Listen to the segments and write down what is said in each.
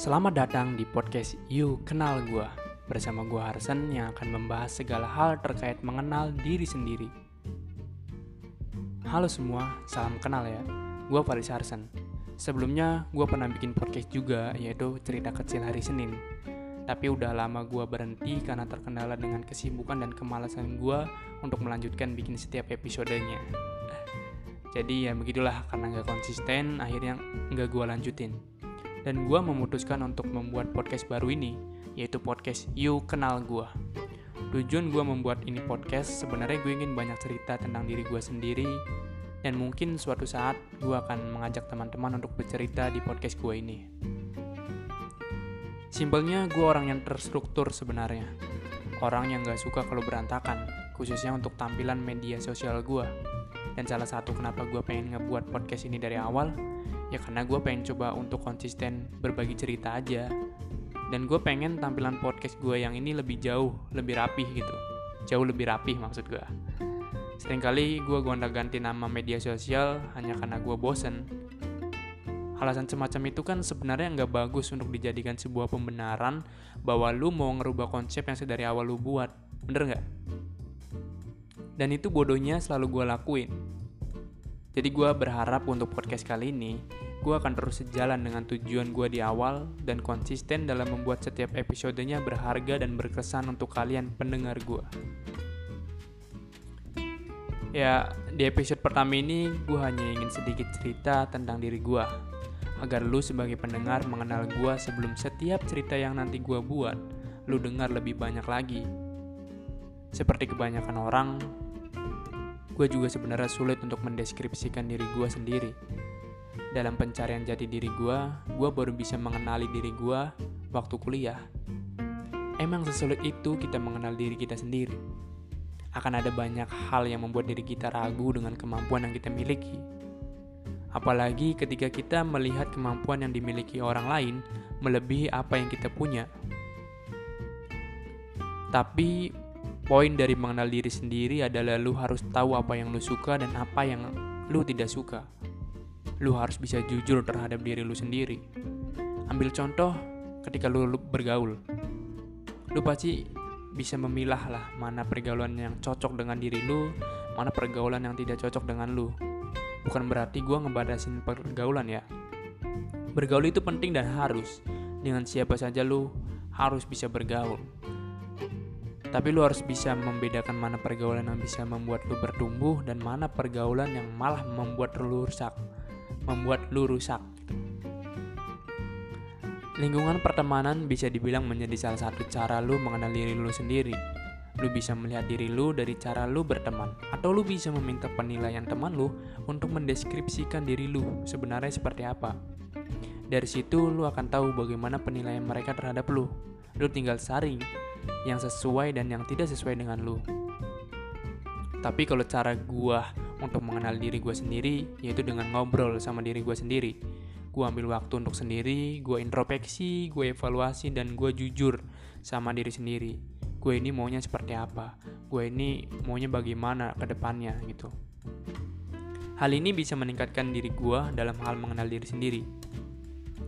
Selamat datang di podcast You Kenal Gua. Bersama gua Harsen yang akan membahas segala hal terkait mengenal diri sendiri. Halo semua, salam kenal ya. Gua Faris Harsen Sebelumnya gua pernah bikin podcast juga yaitu cerita kecil hari Senin. Tapi udah lama gua berhenti karena terkendala dengan kesibukan dan kemalasan gua untuk melanjutkan bikin setiap episodenya. Jadi ya begitulah karena nggak konsisten akhirnya nggak gua lanjutin dan gue memutuskan untuk membuat podcast baru ini, yaitu podcast You Kenal Gue. Tujuan gue membuat ini podcast sebenarnya gue ingin banyak cerita tentang diri gue sendiri, dan mungkin suatu saat gue akan mengajak teman-teman untuk bercerita di podcast gue ini. Simpelnya gue orang yang terstruktur sebenarnya, orang yang gak suka kalau berantakan, khususnya untuk tampilan media sosial gue. Dan salah satu kenapa gue pengen ngebuat podcast ini dari awal, ya karena gue pengen coba untuk konsisten berbagi cerita aja. Dan gue pengen tampilan podcast gue yang ini lebih jauh lebih rapih gitu. Jauh lebih rapih maksud gue sering kali gue gonta-ganti nama media sosial hanya karena gue bosen. Alasan semacam itu kan sebenarnya nggak bagus untuk dijadikan sebuah pembenaran bahwa lu mau ngerubah konsep yang sedari awal lu buat. Bener nggak? Dan itu bodohnya selalu gue lakuin jadi gue berharap untuk podcast kali ini, gue akan terus sejalan dengan tujuan gue di awal dan konsisten dalam membuat setiap episodenya berharga dan berkesan untuk kalian pendengar gue. Ya, di episode pertama ini gue hanya ingin sedikit cerita tentang diri gue, agar lu sebagai pendengar mengenal gue sebelum setiap cerita yang nanti gue buat, lu dengar lebih banyak lagi. Seperti kebanyakan orang, gue juga sebenarnya sulit untuk mendeskripsikan diri gue sendiri. Dalam pencarian jati diri gue, gue baru bisa mengenali diri gue waktu kuliah. Emang sesulit itu kita mengenal diri kita sendiri. Akan ada banyak hal yang membuat diri kita ragu dengan kemampuan yang kita miliki. Apalagi ketika kita melihat kemampuan yang dimiliki orang lain melebihi apa yang kita punya. Tapi Poin dari mengenal diri sendiri adalah lu harus tahu apa yang lu suka dan apa yang lu tidak suka. Lu harus bisa jujur terhadap diri lu sendiri. Ambil contoh ketika lu, bergaul. Lu pasti bisa memilah lah mana pergaulan yang cocok dengan diri lu, mana pergaulan yang tidak cocok dengan lu. Bukan berarti gue ngebatasin pergaulan ya. Bergaul itu penting dan harus. Dengan siapa saja lu harus bisa bergaul tapi lu harus bisa membedakan mana pergaulan yang bisa membuat lu bertumbuh dan mana pergaulan yang malah membuat lu rusak. Membuat lu rusak. Lingkungan pertemanan bisa dibilang menjadi salah satu cara lu mengenal diri lu sendiri. Lu bisa melihat diri lu dari cara lu berteman, atau lu bisa meminta penilaian teman lu untuk mendeskripsikan diri lu sebenarnya seperti apa. Dari situ lu akan tahu bagaimana penilaian mereka terhadap lu. Lu tinggal saring yang sesuai dan yang tidak sesuai dengan lu. Tapi kalau cara gua untuk mengenal diri gua sendiri yaitu dengan ngobrol sama diri gua sendiri. Gua ambil waktu untuk sendiri, gua introspeksi, gua evaluasi dan gua jujur sama diri sendiri. Gue ini maunya seperti apa? Gue ini maunya bagaimana ke depannya gitu. Hal ini bisa meningkatkan diri gue dalam hal mengenal diri sendiri.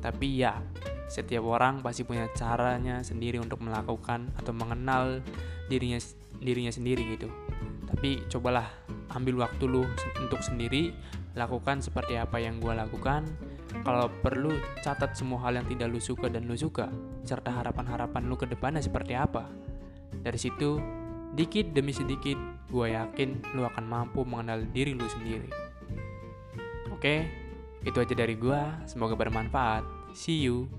Tapi ya, setiap orang pasti punya caranya sendiri untuk melakukan atau mengenal dirinya dirinya sendiri gitu. Tapi cobalah ambil waktu lu untuk sendiri, lakukan seperti apa yang gue lakukan. Kalau perlu catat semua hal yang tidak lu suka dan lu suka, serta harapan-harapan lu ke depannya seperti apa. Dari situ, dikit demi sedikit, gue yakin lu akan mampu mengenal diri lu sendiri. Oke, itu aja dari gue. Semoga bermanfaat. See you.